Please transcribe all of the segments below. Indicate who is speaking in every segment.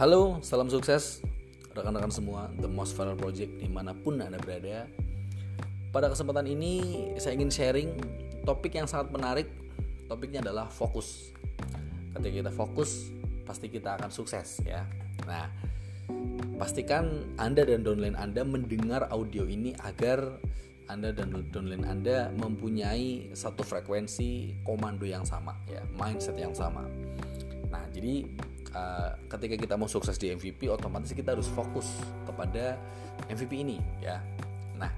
Speaker 1: Halo, salam sukses rekan-rekan semua The Most Viral Project di mana pun Anda berada. Pada kesempatan ini saya ingin sharing topik yang sangat menarik. Topiknya adalah fokus. Ketika kita fokus, pasti kita akan sukses ya. Nah, pastikan Anda dan downline Anda mendengar audio ini agar anda dan downline Anda mempunyai satu frekuensi komando yang sama ya, mindset yang sama. Nah, jadi uh, ketika kita mau sukses di MVP otomatis kita harus fokus kepada MVP ini ya. Nah,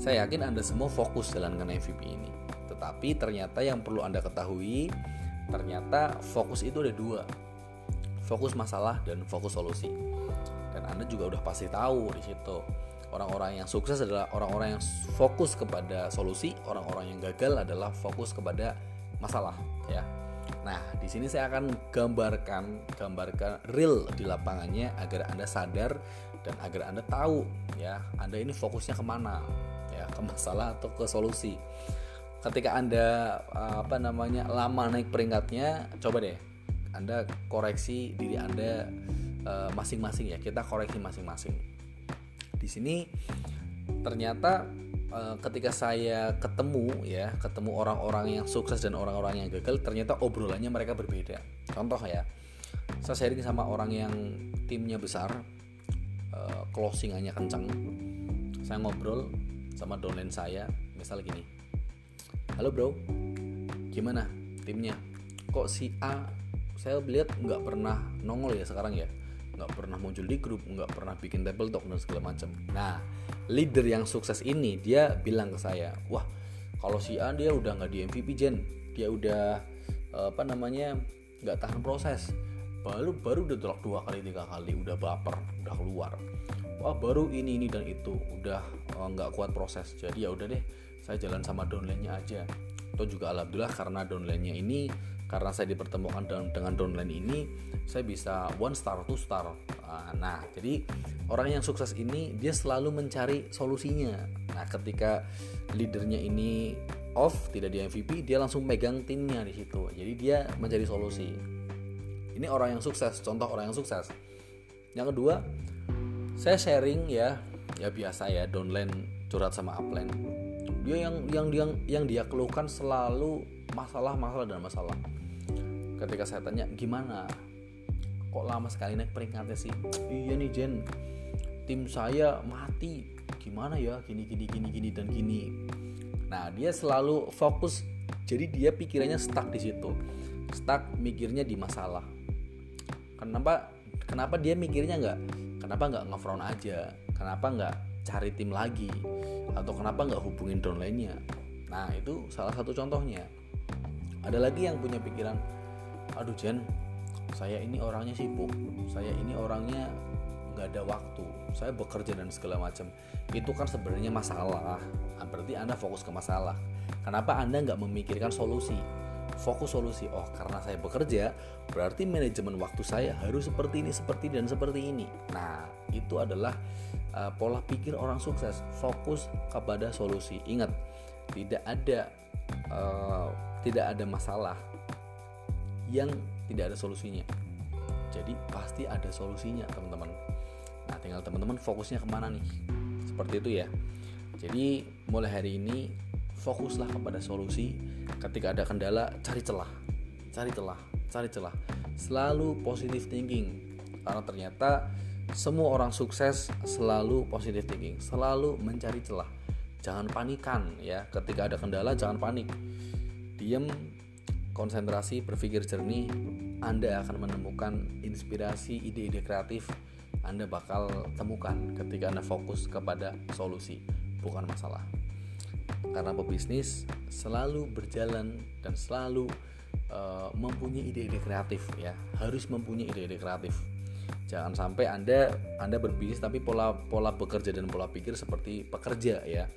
Speaker 1: saya yakin Anda semua fokus jalankan MVP ini. Tetapi ternyata yang perlu Anda ketahui ternyata fokus itu ada dua. Fokus masalah dan fokus solusi. Dan Anda juga udah pasti tahu di situ Orang-orang yang sukses adalah orang-orang yang fokus kepada solusi, orang-orang yang gagal adalah fokus kepada masalah, ya. Nah, di sini saya akan gambarkan gambarkan real di lapangannya agar Anda sadar dan agar Anda tahu ya, Anda ini fokusnya ke mana, ya, ke masalah atau ke solusi. Ketika Anda apa namanya lama naik peringkatnya, coba deh Anda koreksi diri Anda eh, masing-masing ya. Kita koreksi masing-masing di sini ternyata uh, ketika saya ketemu ya ketemu orang-orang yang sukses dan orang-orang yang gagal ternyata obrolannya mereka berbeda. Contoh ya saya sharing sama orang yang timnya besar uh, closingannya kencang saya ngobrol sama downline saya misal gini halo bro gimana timnya? Kok si A saya lihat nggak pernah nongol ya sekarang ya? Nggak pernah muncul di grup nggak pernah bikin table talk dan segala macam. Nah leader yang sukses ini dia bilang ke saya wah kalau si A dia udah nggak di MVP Jen. Dia udah apa namanya nggak tahan proses. Baru baru udah drop dua kali tiga kali udah baper udah keluar. Wah baru ini ini dan itu. Udah eh, nggak uh, kuat proses. Jadi ya udah deh saya jalan sama downline-nya aja. Atau juga alhamdulillah karena downline-nya ini karena saya dipertemukan dengan, dengan downline ini saya bisa one star two star. Ah, nah jadi orang yang sukses ini dia selalu mencari solusinya. Nah ketika leadernya ini off tidak di MVP dia langsung megang timnya di situ. Jadi dia mencari solusi. Ini orang yang sukses contoh orang yang sukses. Yang kedua saya sharing ya ya biasa ya downline curhat sama upline. Dia yang yang yang yang dia keluhkan selalu masalah masalah dan masalah. Ketika saya tanya gimana? Kok lama sekali naik peringkatnya sih? Iya nih Jen. Tim saya mati. Gimana ya? Gini gini gini gini dan gini. Nah dia selalu fokus. Jadi dia pikirannya stuck di situ. Stuck mikirnya di masalah. Kenapa kenapa dia mikirnya nggak kenapa nggak ngefront aja? Kenapa nggak cari tim lagi? Atau kenapa nggak hubungin downline-nya? Nah itu salah satu contohnya ada lagi yang punya pikiran aduh Jen saya ini orangnya sibuk saya ini orangnya nggak ada waktu saya bekerja dan segala macam. Itu kan sebenarnya masalah. Ah, berarti anda fokus ke masalah. Kenapa anda nggak memikirkan solusi? Fokus solusi oh karena saya bekerja berarti manajemen waktu saya harus seperti ini seperti dan seperti ini. Nah itu adalah uh, pola pikir orang sukses. Fokus kepada solusi. Ingat tidak ada uh, tidak ada masalah yang tidak ada solusinya. Jadi pasti ada solusinya teman-teman. Nah tinggal teman-teman fokusnya ke mana nih? Seperti itu ya. Jadi mulai hari ini fokuslah kepada solusi. Ketika ada kendala cari celah. Cari celah cari celah. Selalu positive thinking. Karena ternyata semua orang sukses selalu positive thinking. Selalu mencari celah. Jangan panikan ya. Ketika ada kendala jangan panik diam konsentrasi, berpikir jernih, Anda akan menemukan inspirasi, ide-ide kreatif Anda bakal temukan ketika Anda fokus kepada solusi, bukan masalah. Karena pebisnis selalu berjalan dan selalu uh, mempunyai ide-ide kreatif ya, harus mempunyai ide-ide kreatif. Jangan sampai Anda Anda berbisnis tapi pola pola bekerja dan pola pikir seperti pekerja ya.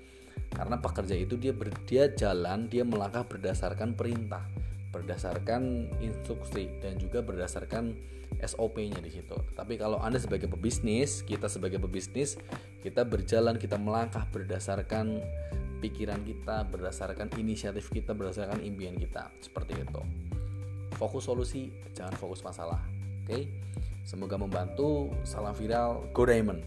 Speaker 1: Karena pekerja itu dia ber, dia jalan, dia melangkah berdasarkan perintah berdasarkan instruksi dan juga berdasarkan SOP-nya di situ. Tapi kalau Anda sebagai pebisnis, kita sebagai pebisnis, kita berjalan, kita melangkah berdasarkan pikiran kita, berdasarkan inisiatif kita, berdasarkan impian kita. Seperti itu. Fokus solusi, jangan fokus masalah. Oke. Okay? Semoga membantu. Salam viral, Go Diamond.